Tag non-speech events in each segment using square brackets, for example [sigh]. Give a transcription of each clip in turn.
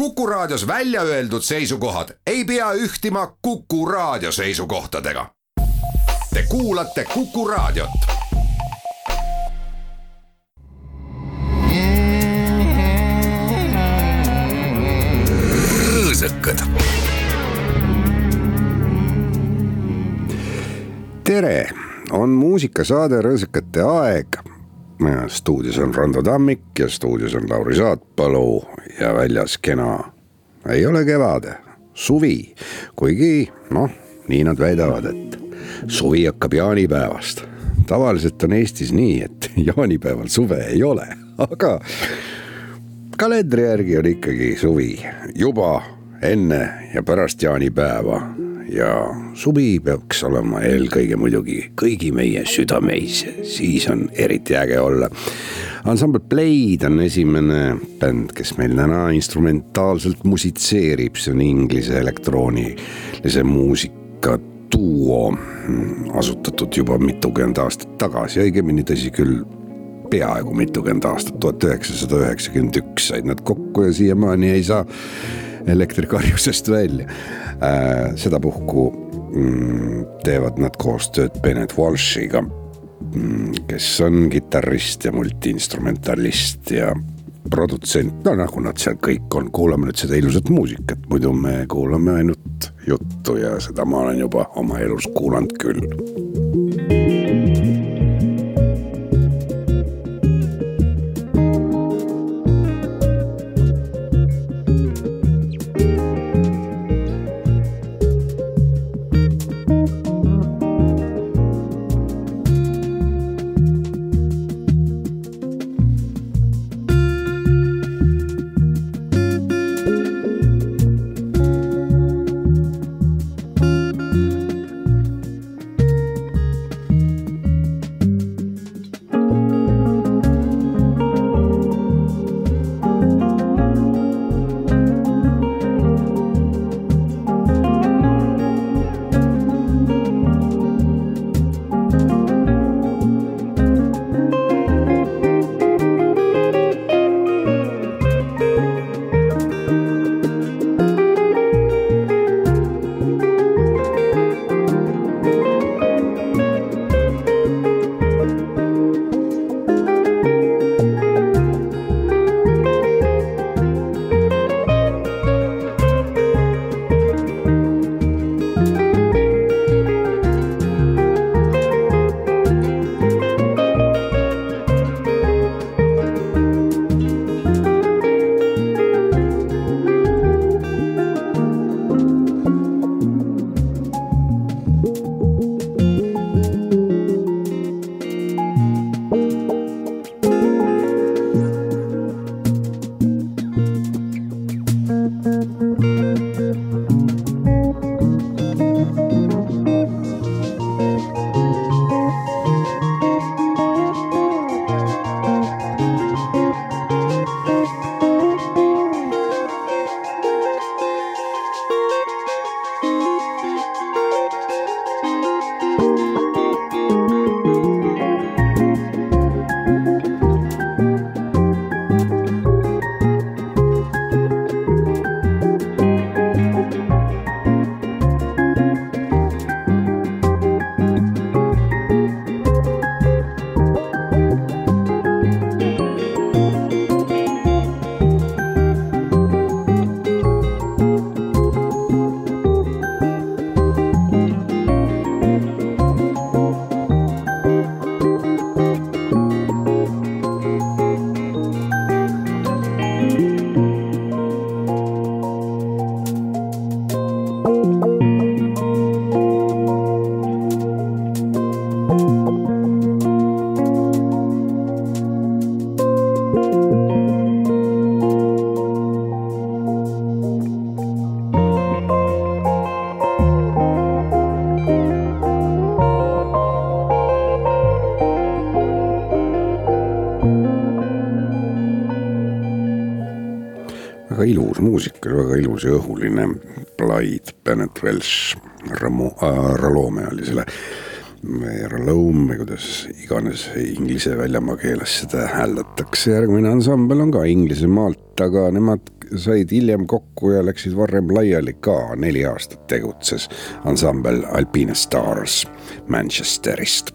Kuku Raadios välja öeldud seisukohad ei pea ühtima Kuku Raadio seisukohtadega. Te kuulate Kuku Raadiot. rõõsakad. tere, on muusikasaade Rõõsakate aeg. Stuudios on Rando Tammik ja stuudios on Lauri Saatpalu ja väljas kena. ei ole kevad, suvi, kuigi noh, nii nad väidavad, et suvi hakkab jaanipäevast. tavaliselt on Eestis nii, et [laughs] jaanipäeval suve ei ole, aga kalendri järgi on ikkagi suvi juba enne ja pärast jaanipäeva. Ja suvi peaks olema eelkõige muidugi kõigi meie südameis, siis on eriti äge olla. ansambel Blade on esimene bänd, kes meil täna instrumentaalselt musitseerib, see on inglise elektroonilise muusika duo, asutatud juba mitukümmend aastat tagasi, õigemini tõsi küll peaaegu mitukümmend aastat, tuhat üheksasada üheksakümmend üks said nad kokku ja siiamaani ei saa elektrikarjusest välja äh,. sedapuhku mm, teevad nad koostööd Bennett Walshiga mm,, kes on kitarrist ja multiinstrumentalist ja produtsent, no nagu nad seal kõik on, kuulame nüüd seda ilusat muusikat, muidu me kuulame ainult juttu ja seda ma olen juba oma elus kuulanud küll. Muusika, väga ilus ja õhuline. Plaid, Bennett Welsh, Ramo äh,, Ralome oli selle. Ralome või kuidas iganes inglise väljamaa keeles seda hääldatakse, järgmine ansambel on ka Inglismaalt, aga nemad said hiljem kokku ja läksid varem laiali ka, neli aastat tegutses ansambel Alpine Stars Manchesterist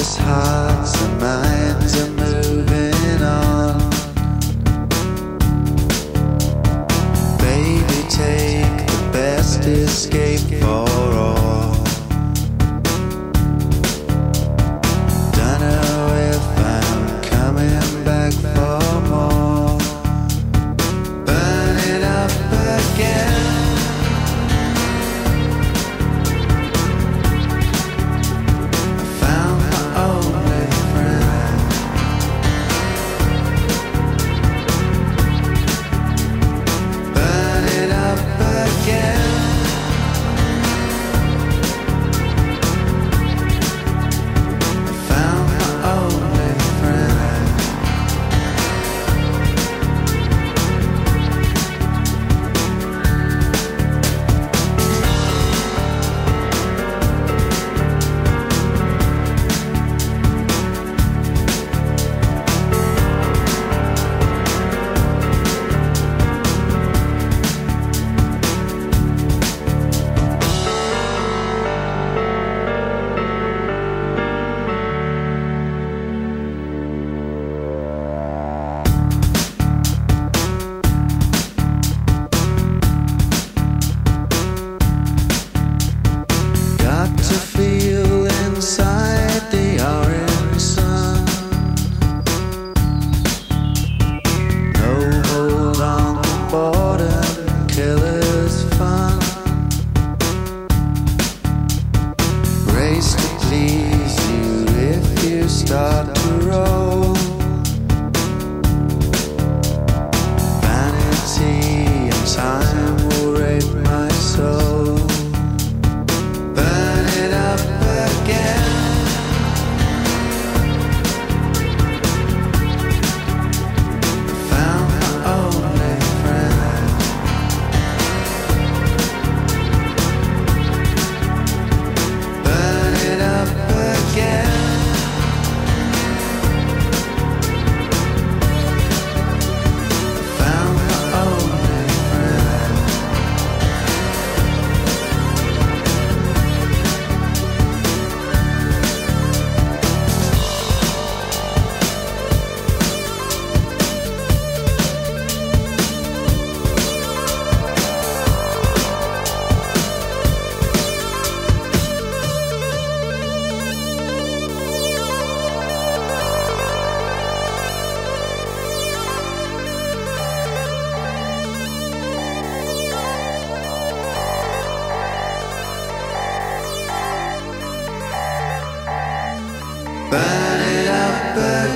restless hearts and minds are moving on. Baby, take the best escape for.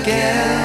again.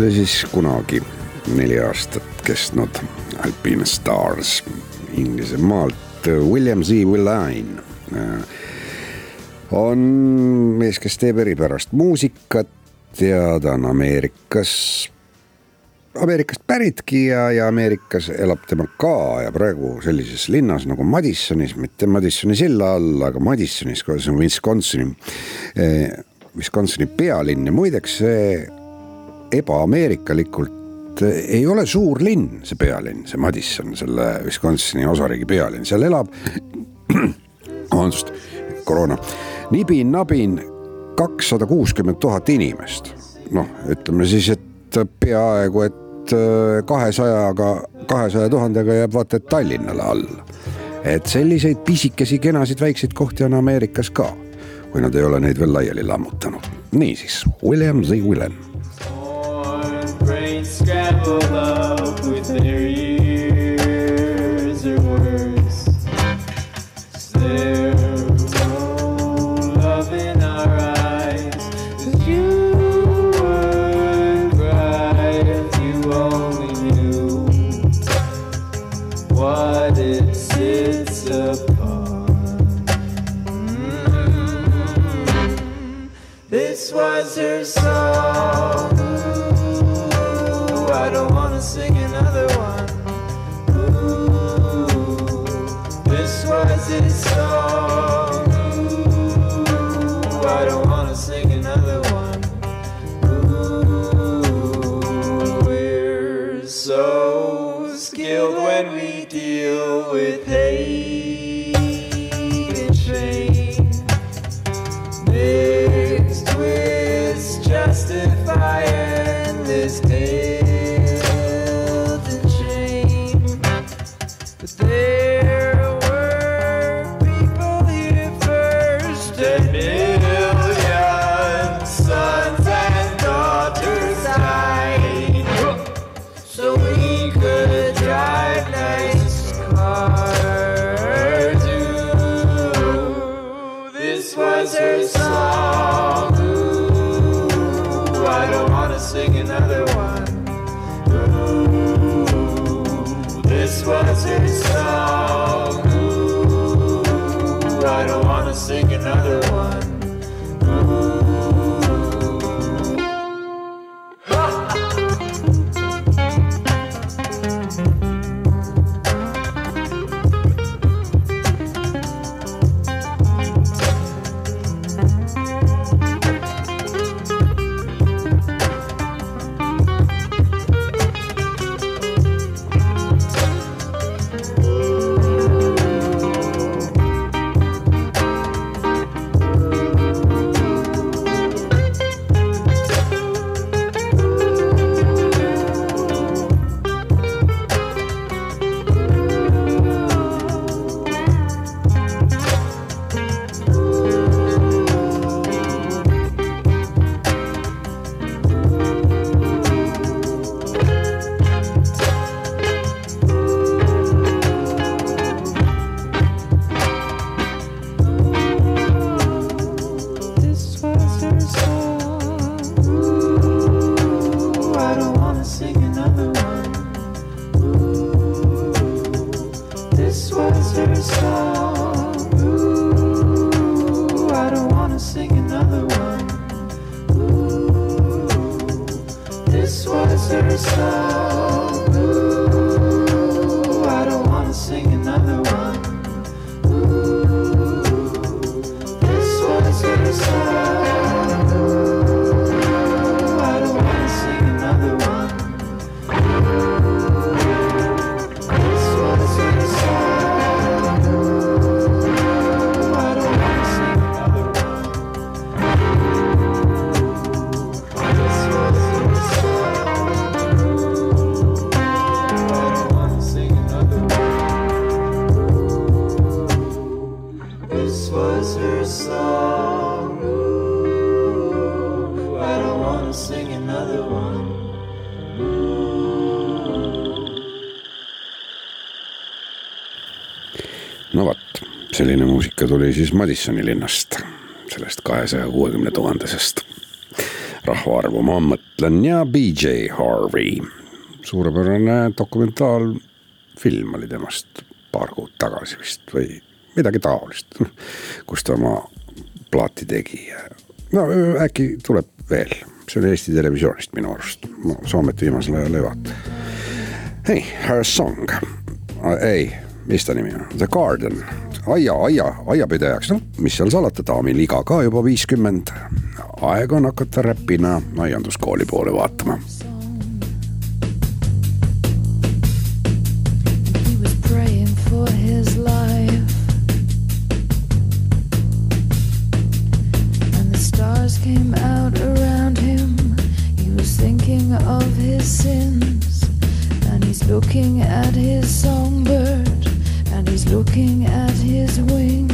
See siis kunagi neli aastat kestnud Alpine Stars Inglismaalt William Z. Willine on mees, kes teeb eripärast muusikat ja ta on Ameerikas, Ameerikast päritki ja, ja Ameerikas elab tema ka ja praegu sellises linnas nagu Madisonis, mitte Madisoni silla all, aga Madisonis, see on Wisconsini eh,, Wisconsini pealinn ja muideks see ebaameerikalikult ei ole suur linn, see pealinn, see Madison, selle Wisconsini osariigi pealinn, seal elab, [clears throat] vabandust, koroona, nibin-nabin kakssada kuuskümmend tuhat inimest. noh, ütleme siis, et peaaegu, et äh, kahesajaga, kahesaja tuhandega jääb vaata et Tallinnale alla. et selliseid pisikesi, kenasid, väikseid kohti on Ameerikas ka, kui nad ei ole neid veel laiali lammutanud. niisiis, William Z. Willen brains scrambled up with their ears or worse. Is there no love in our eyes? Cause you would cry if you only knew what it sits upon. Mm-hmm. This was her don't wanna sing another one. Ooh, this was song. Ooh, I don't wanna sing selline muusika tuli siis Madisoni linnast, sellest kahesaja kuuekümne tuhandesest. rahvaarvu ma mõtlen ja BJ Harvey. suurepärane dokumentaalfilm oli temast paar kuud tagasi vist või midagi taolist, kus ta oma plaati tegi. no äkki tuleb veel, see oli Eesti Televisioonist minu arust, ma Soomet viimasel ajal ei vaata. ei, Her Song, ei, mis ta nimi on, The Garden, aia, aia, aiapidajaks, noh, mis seal salata, daamil iga ka juba viiskümmend. aeg on hakata räpina aianduskooli poole vaatama came out around him. He was thinking of his sins. And he's looking at his songbird. Looking at his wings.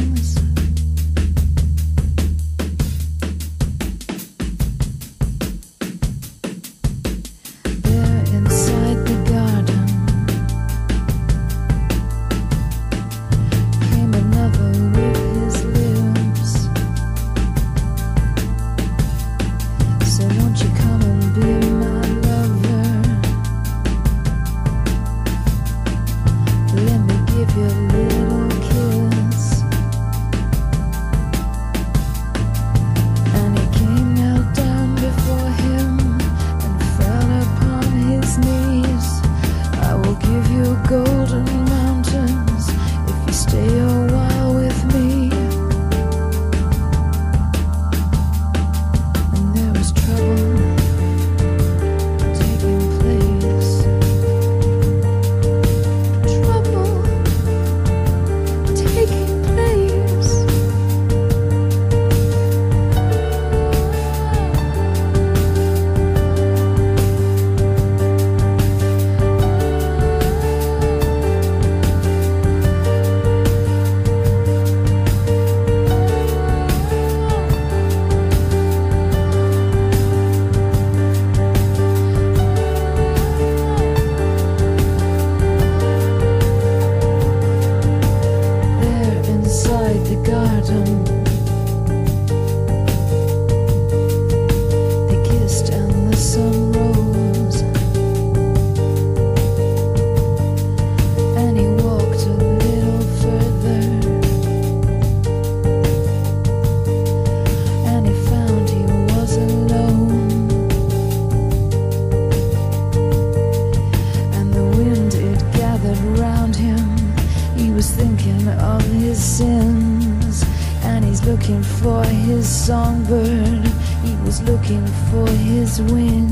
winds.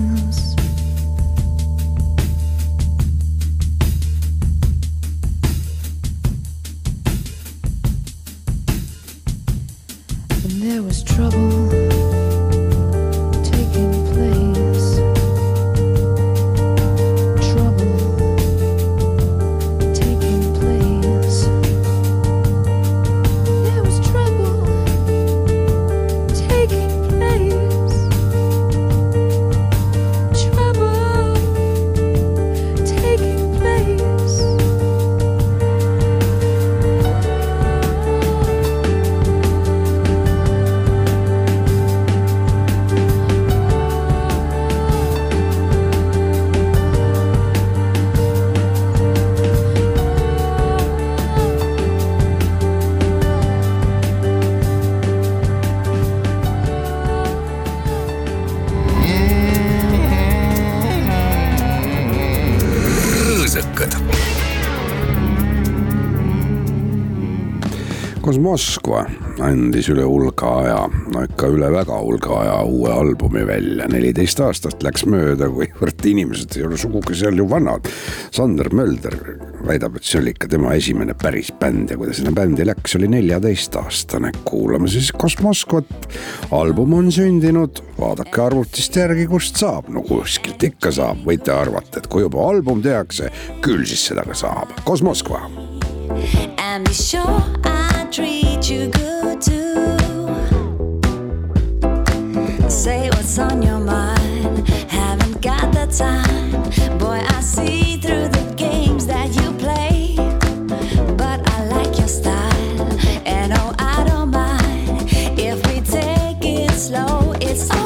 Moskva andis üle hulga aja, no ikka üle väga hulga aja uue albumi välja. neliteist aastat läks mööda, kuivõrd inimesed ei ole sugugi seal ju vanad. Sander Mölder väidab, et see oli ikka tema esimene päris bänd ja kui ta sinna bändi läks, oli neljateistaastane. kuulame siis Kosmoskvat. album on sündinud, vaadake arvutist järgi, kust saab, no kuskilt ikka saab, võite arvata, et kui juba album tehakse, küll siis seda ka saab. Kosmoskva. And be sure I treat you good too. Say what's on your mind, haven't got the time. Boy, I see through the games that you play. But I like your style, and oh, I don't mind if we take it slow, it's okay.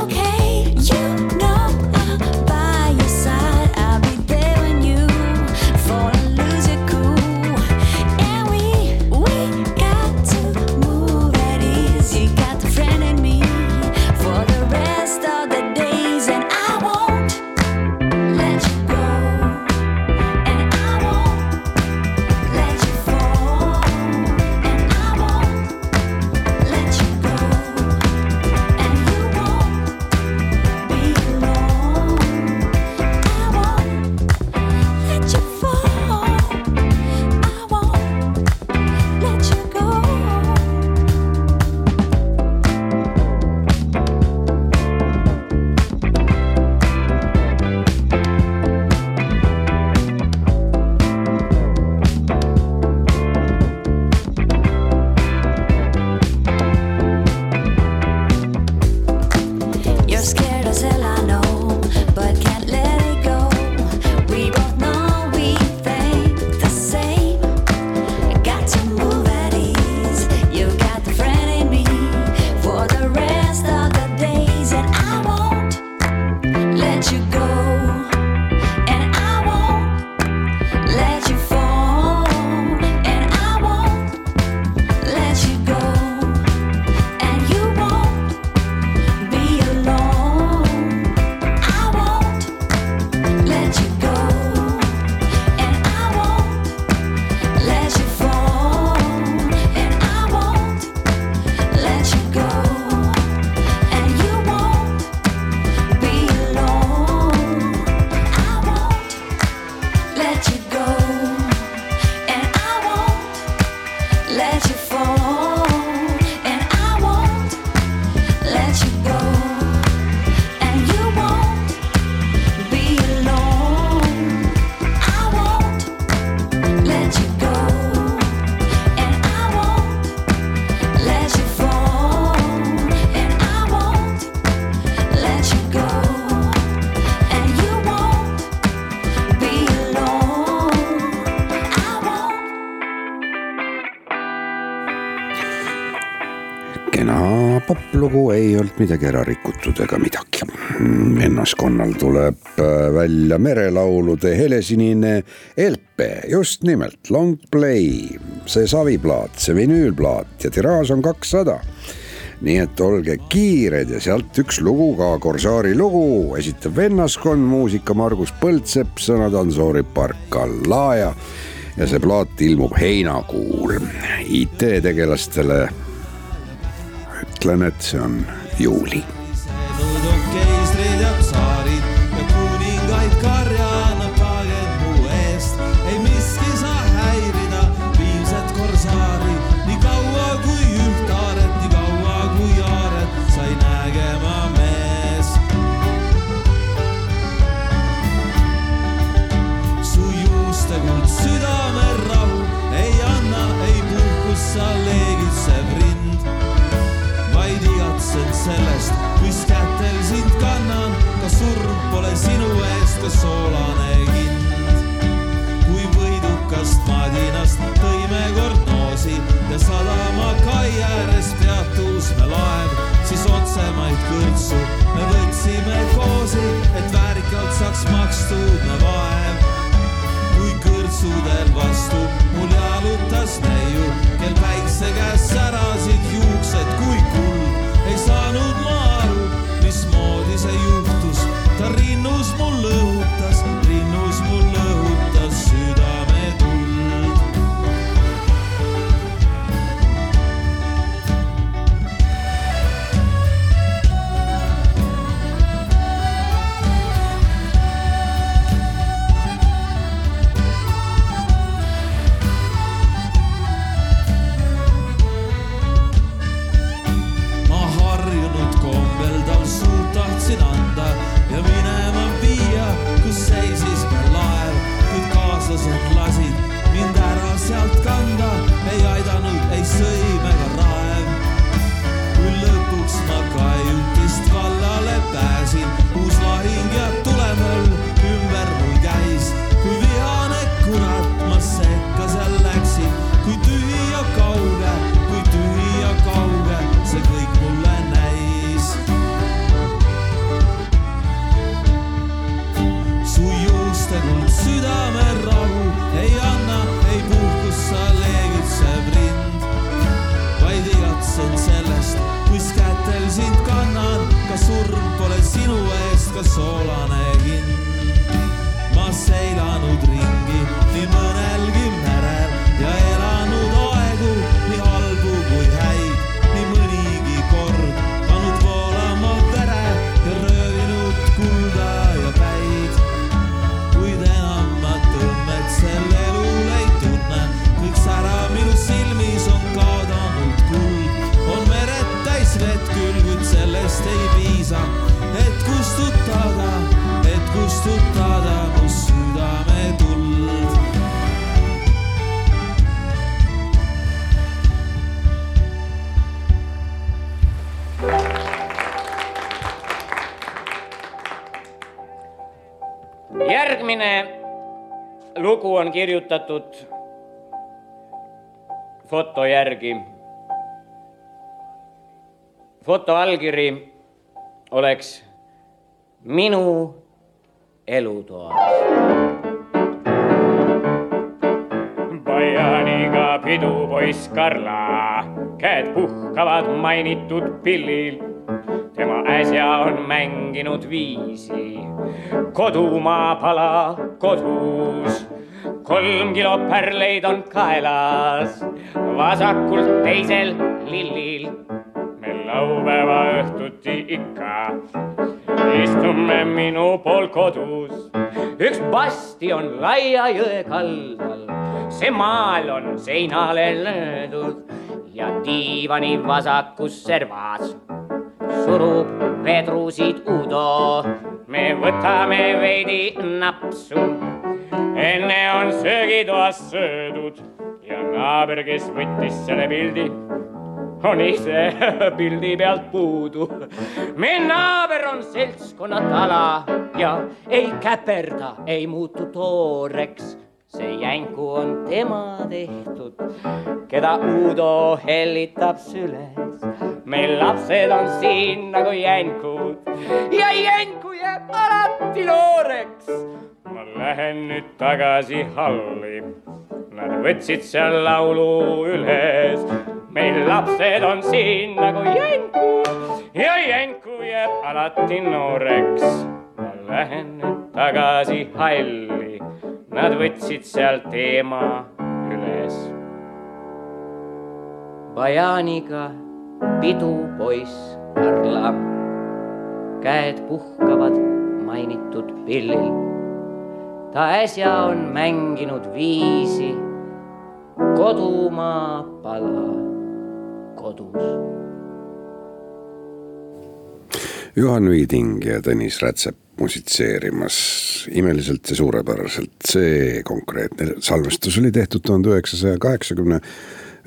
Poplugu ei olnud midagi ära rikutud ega midagi. vennaskonnal tuleb äh, välja merelaulude helesinine LP, just nimelt long play, see saviplaat, see vinüülplaat ja tiraaž on kakssada nii et olge kiired ja sealt üks lugu ka, Korsaari lugu, esitab vennaskond, muusika Margus Põldsepp, sõnad Ansori Barkalaja ja see plaat ilmub heinakuul. IT-tegelastele ütlen, et see on juuli sadama kai ääres peatus me laev, siis otsemaid kõrtsu me võtsime koosi, et väärikalt saaks makstud me vaev. kui kõrtsudel vastu mul jalutas neiu, kel päike on kirjutatud foto järgi. foto allkiri oleks minu elutoas. Bajaniga pidupoiss Karla, käed puhkavad mainitud pillil tema äsja on mänginud viisi. kodumaa pala kodus kolm kilo pärleid on kaelas, vasakult teisel lillil. me laupäeva õhtuti ikka istume minu pool kodus. üks bastion laia jõe kaldal, see maal on seinale löödud ja diivani vasakus servas surub vedrusid Udo. me võtame veidi napsu enne on söögitoas söödud ja naaber, kes võttis selle pildi, on ise [laughs] pildi pealt puudu. meie naaber on seltskonna tala ja ei käperda, ei muutu tooreks see jänku on tema tehtud, keda Uudo hellitab süles meil lapsed on siin nagu jänkud ja jänku jääb alati nooreks. Ma lähen nüüd tagasi halli, nad võtsid seal laulu üles. meil lapsed on siin nagu jänkud ja jänku jääb alati nooreks. ma lähen nüüd tagasi halli, nad võtsid seal teema üles. Bajaniga pidupoiss Karla, käed puhkavad mainitud pillil. Ta äsja on mänginud viisi, kodumaa pala kodus. Juhan Viiding ja Tõnis Rätsep musitseerimas imeliselt ja suurepäraselt. see konkreetne salvestus oli tehtud tuhande üheksasaja kaheksakümne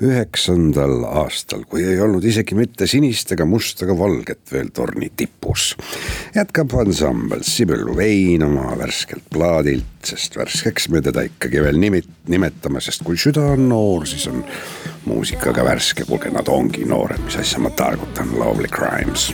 üheksandal aastal, kui ei olnud isegi mitte sinist ega musta ega valget veel torni tipus. jätkab ansambel Sibel Vein oma värskelt plaadilt, sest värskeks me teda ikkagi veel nimit-, nimetame, sest kui süda on noor, siis on muusika ka värske, kuulge, nad ongi noored, mis asja ma targutan, Lovely Crimes.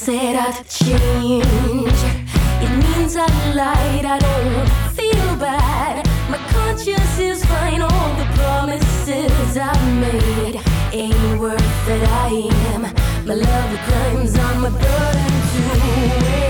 Said I'd change. It means I lied, I don't feel bad. My conscience is fine, all the promises I've made ain't worth that I am. My love, climbs on my burden to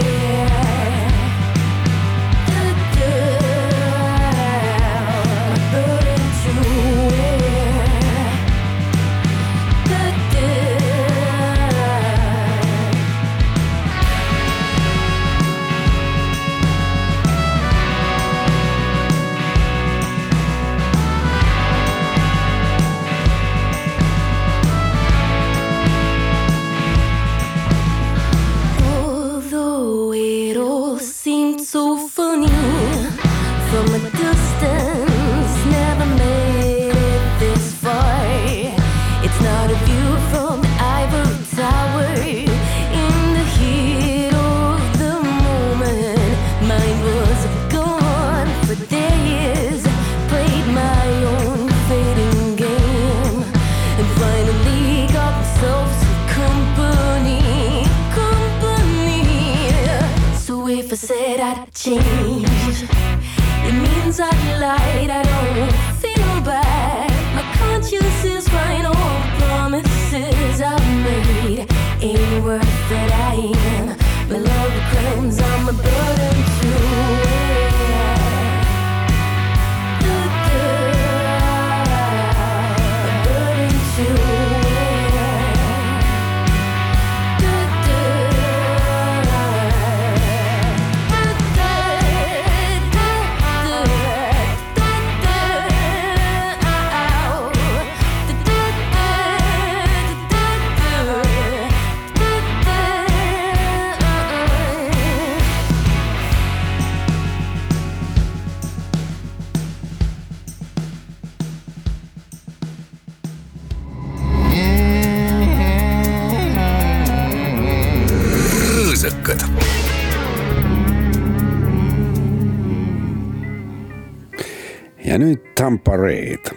Tampareed.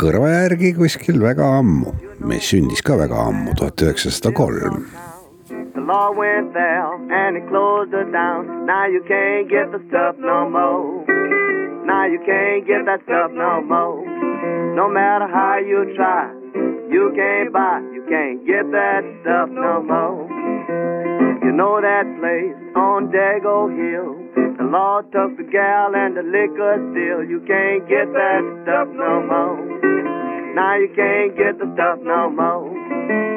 kõrva järgi kuskil väga ammu, mis sündis ka väga ammu, tuhat üheksasada kolm. The law went there and it closed her down. Now you can't get the stuff no more. Now you can't get that stuff no more. No matter how you try, you can't buy, you can't get that stuff no more. You know that place on Dago Hill the law took the gal and the liquor still. You can't get that stuff no more. Now you can't get the stuff no more.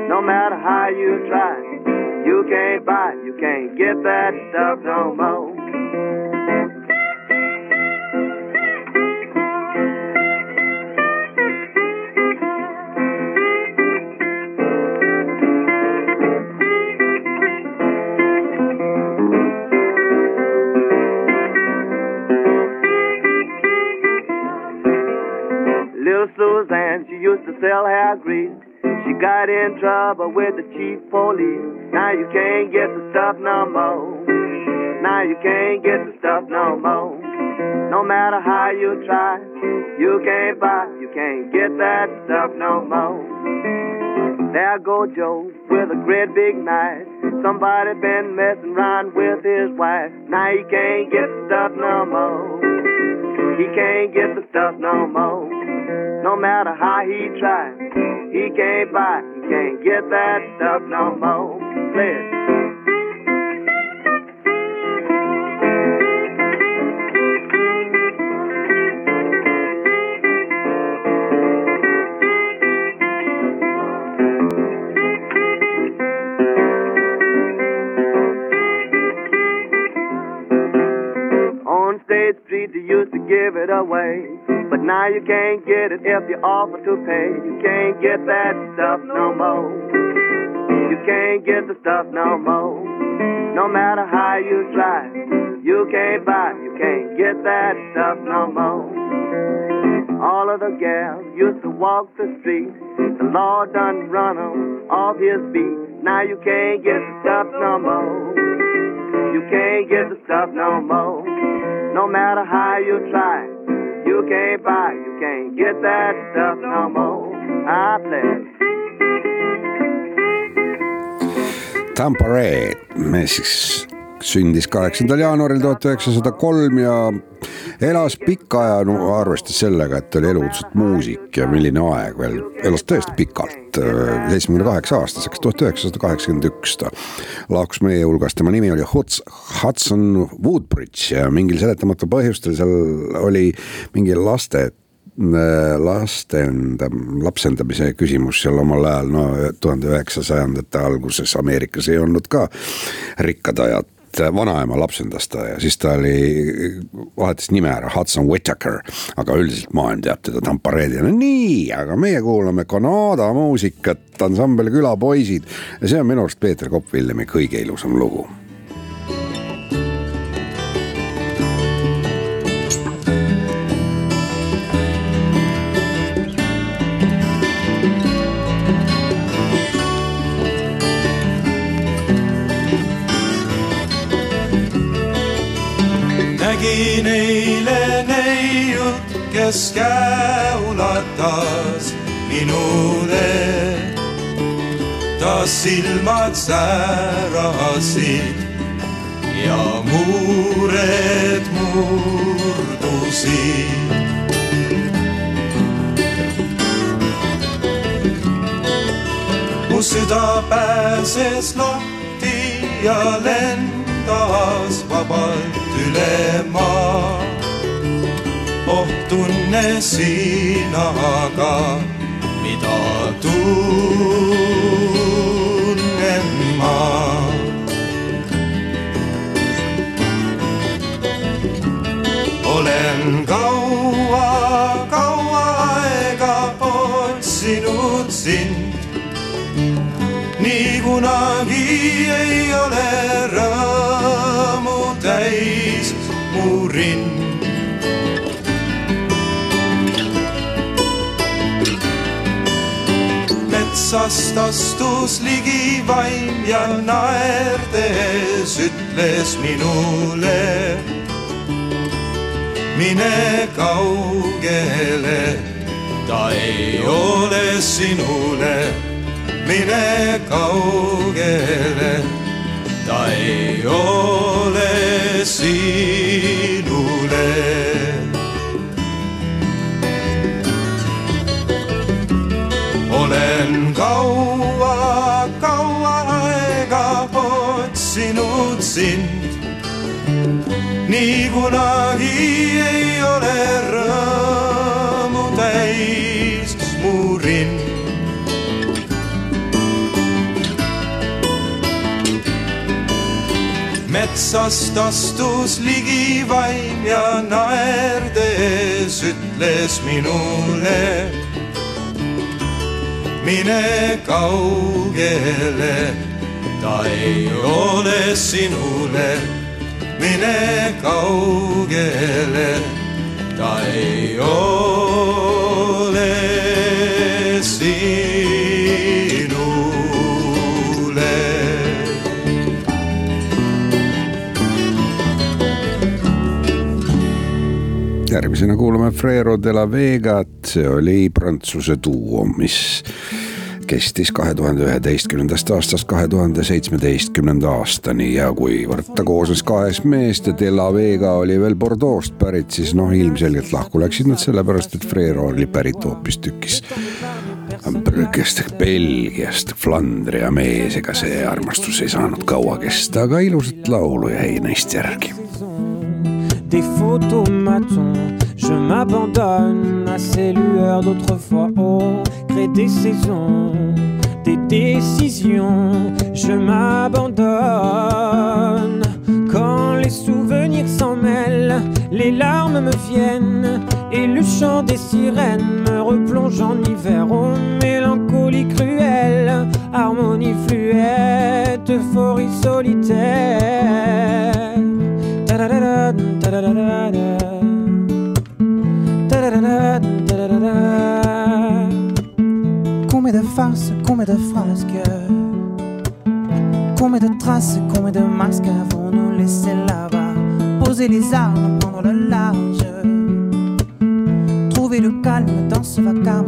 No matter how you try, you can't buy, you can't get that stuff no more. Car grease. She got in trouble with the chief police. Now you can't get the stuff no more. Now you can't get the stuff no more. No matter how you try, you can't buy, you can't get that stuff no more. There go Joe with a great big knife. Somebody been messing around with his wife. Now he can't get the stuff no more. He can't get the stuff no more. No matter how he tries, he can't buy, he can't get that stuff no more. Play it. Street, you used to give it away. Now you can't get it if you offer to pay. You can't get that stuff no more. You can't get the stuff no more. No matter how you try, you can't buy, you can't get that stuff no more. All of the gals used to walk the street. The law done run them off his beat. Now you can't get the stuff no more. You can't get the stuff no more. No matter how you try, you can't buy, you can't get that stuff no more. I play. Me siis sündis kaheksandal jaanuaril tuhat üheksasada kolm ja elas pika aja, no arvestas sellega, et oli eluliselt muusik ja milline aeg veel, elas tõesti pikalt, seitsmekümne kaheksa aastaseks, tuhat üheksasada kaheksakümmend üks ta lahkus meie hulgast, tema nimi oli Huts, Hudson Woodbridge ja mingil seletamatul põhjustel seal oli mingi laste lastenda, lapsendamise küsimus seal omal ajal, no tuhande üheksasajandate alguses Ameerikas ei olnud ka rikkad ajad et vanaema lapsendas ta ja siis ta oli, vahetas nime ära, Hudson Whitaker. aga üldiselt maailm teab teda Tampareedina, nii, aga meie kuulame Kanada muusikat, ansambel Külapoisid. ja see on minu arust Peeter Kopp-Villemi kõige ilusam lugu nägin eile neiut, kes käe ulatas minule. ta silmad särasid ja muured murdusid. mu süda pääses lahti ja lendas vabalt üle maa. oh tunne sina aga, mida tunnen ma. olen kaua, kaua aega otsinud sind nii kunagi ei ole rõõmu metsast astus ligi vaim ja naerdes ütles minule. mine kaugele, ta ei ole sinule mine kaugele, ta ei ole sinule. Olen kaua, kaua aega otsinud sind, nii kunagi ei ole rõõmu täis mu rind. metsast astus ligi vaim ja naerdes ütles minule. Mine kaugele, ta ei ole sinule. mine kaugele, ta ei ole järgmisena kuulame Frero de la Vegat, see oli prantsuse duo, mis kestis kahe tuhande üheteistkümnendast aastast kahe tuhande seitsmeteistkümnenda aastani. Ja kuivõrd ta koosnes kahest mehest ja De La Vega oli veel Bordeaux'st pärit, siis noh, ilmselgelt lahku läksid nad sellepärast, et Frero oli pärit hoopistükkis kes Belgiast, Flandria mees, ega see armastus ei saanud kaua kesta, aga ilusat laulu jäi neist järgi. Des photomatons, je m'abandonne à ces lueurs d'autrefois au gré des saisons, des décisions, je m'abandonne. Quand les souvenirs s'en mêlent, les larmes me viennent et le chant des sirènes me replonge en hiver. Oh, mélancolie cruelle, harmonie fluette, euphorie solitaire. Combien de frasques, combien de traces, combien de masques avons-nous laissé là-bas. Poser les armes, prendre le large. Trouver le calme dans ce vacarme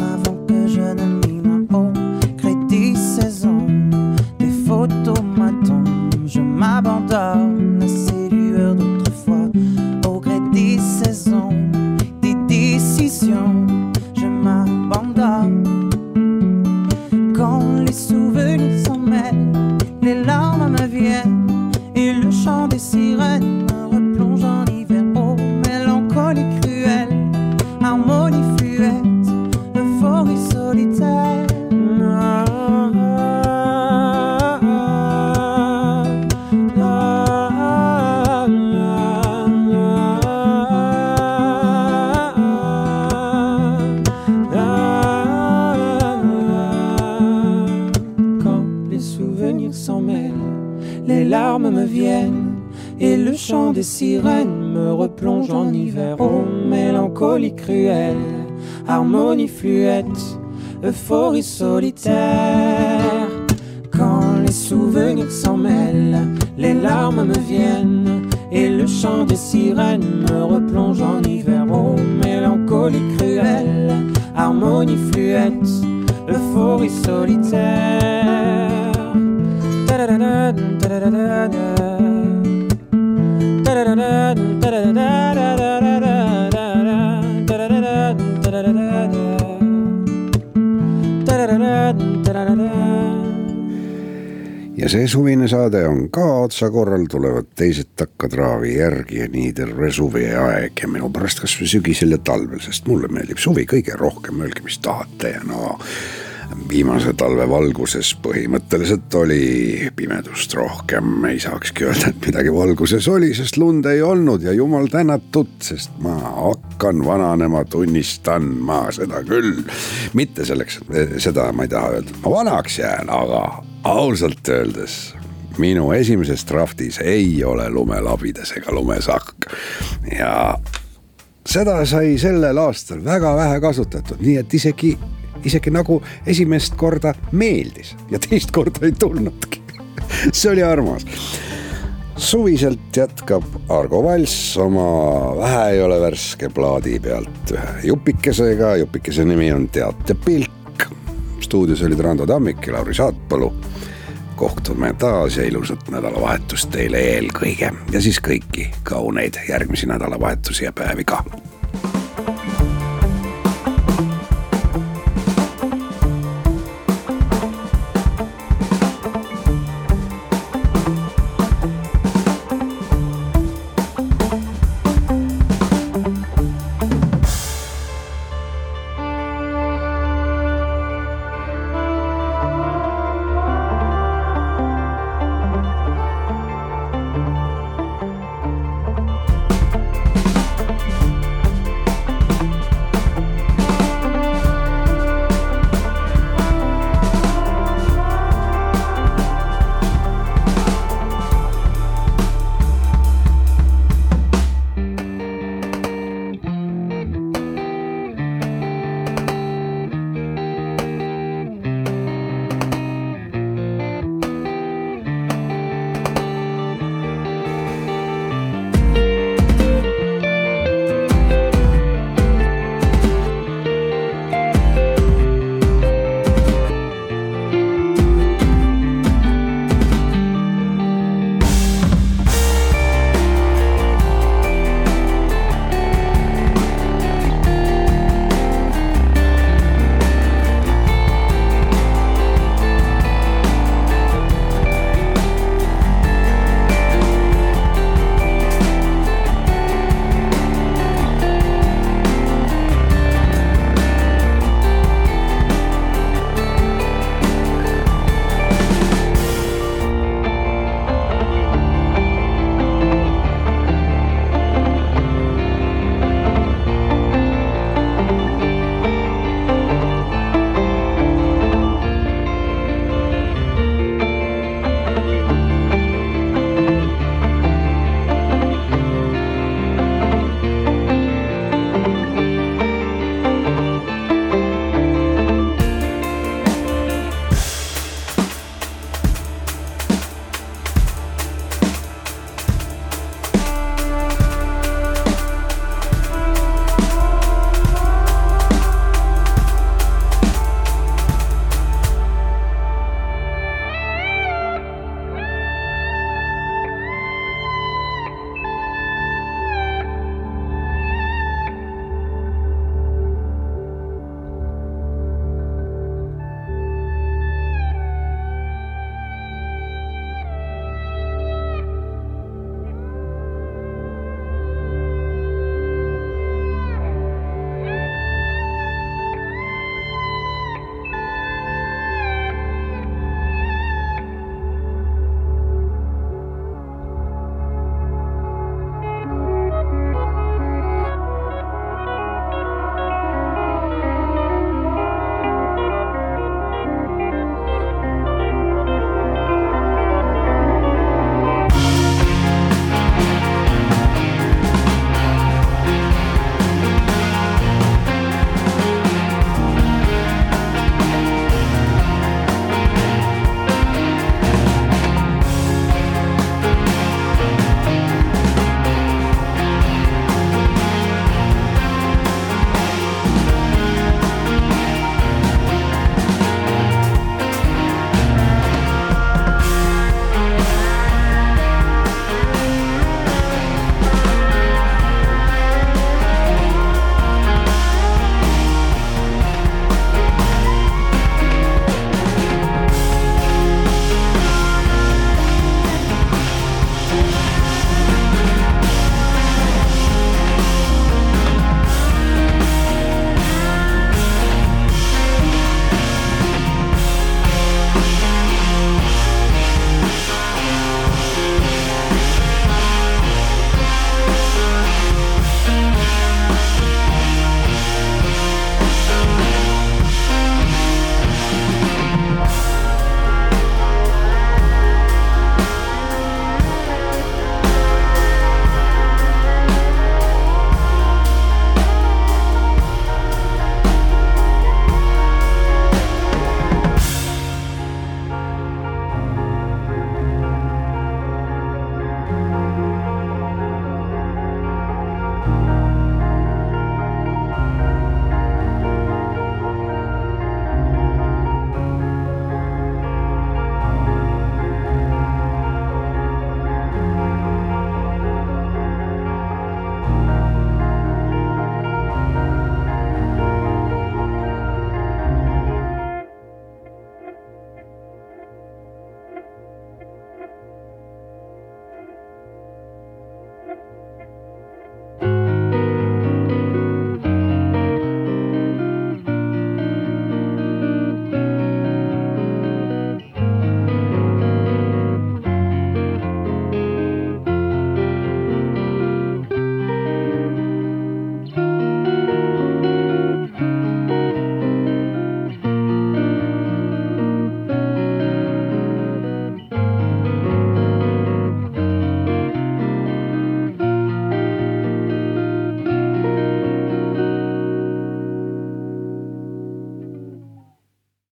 les souvenirs s'en mêlent, les larmes me viennent et le chant des sirènes me replonge en hiver. Oh, mélancolie cruelle, harmonie fluette, euphorie solitaire. Ja see suvine saade on ka otsakorral, tulevad teised takkatraavi järgi ja nii terve suveaeg ja minu pärast kasvõi sügisel ja talvel, sest mulle meeldib suvi kõige rohkem, öelge, mis tahate. Ja no viimase talve valguses põhimõtteliselt oli pimedust rohkem, ei saakski öelda, et midagi valguses oli, sest lund ei olnud. Ja jumal tänatud, sest ma hakkan vananema, tunnistan ma seda küll. mitte selleks, et seda ma ei taha öelda, ma vanaks jään, aga ausalt öeldes minu esimeses draftis ei ole lumelabides ega lumesakk ja seda sai sellel aastal väga vähe kasutatud, nii et isegi isegi nagu esimest korda meeldis ja teist korda ei tulnudki. [laughs] see oli armas. suviselt jätkab Argo Valss oma Vähe ei ole värske plaadi pealt ühe jupikesega, jupikese nimi on Teat ja pilk. Stuudios olid Rando Tammik ja Lauri Saatpalu. kohtume taas ja ilusat nädalavahetust teile eelkõige ja siis kõiki kauneid järgmisi nädalavahetusi ja päevi ka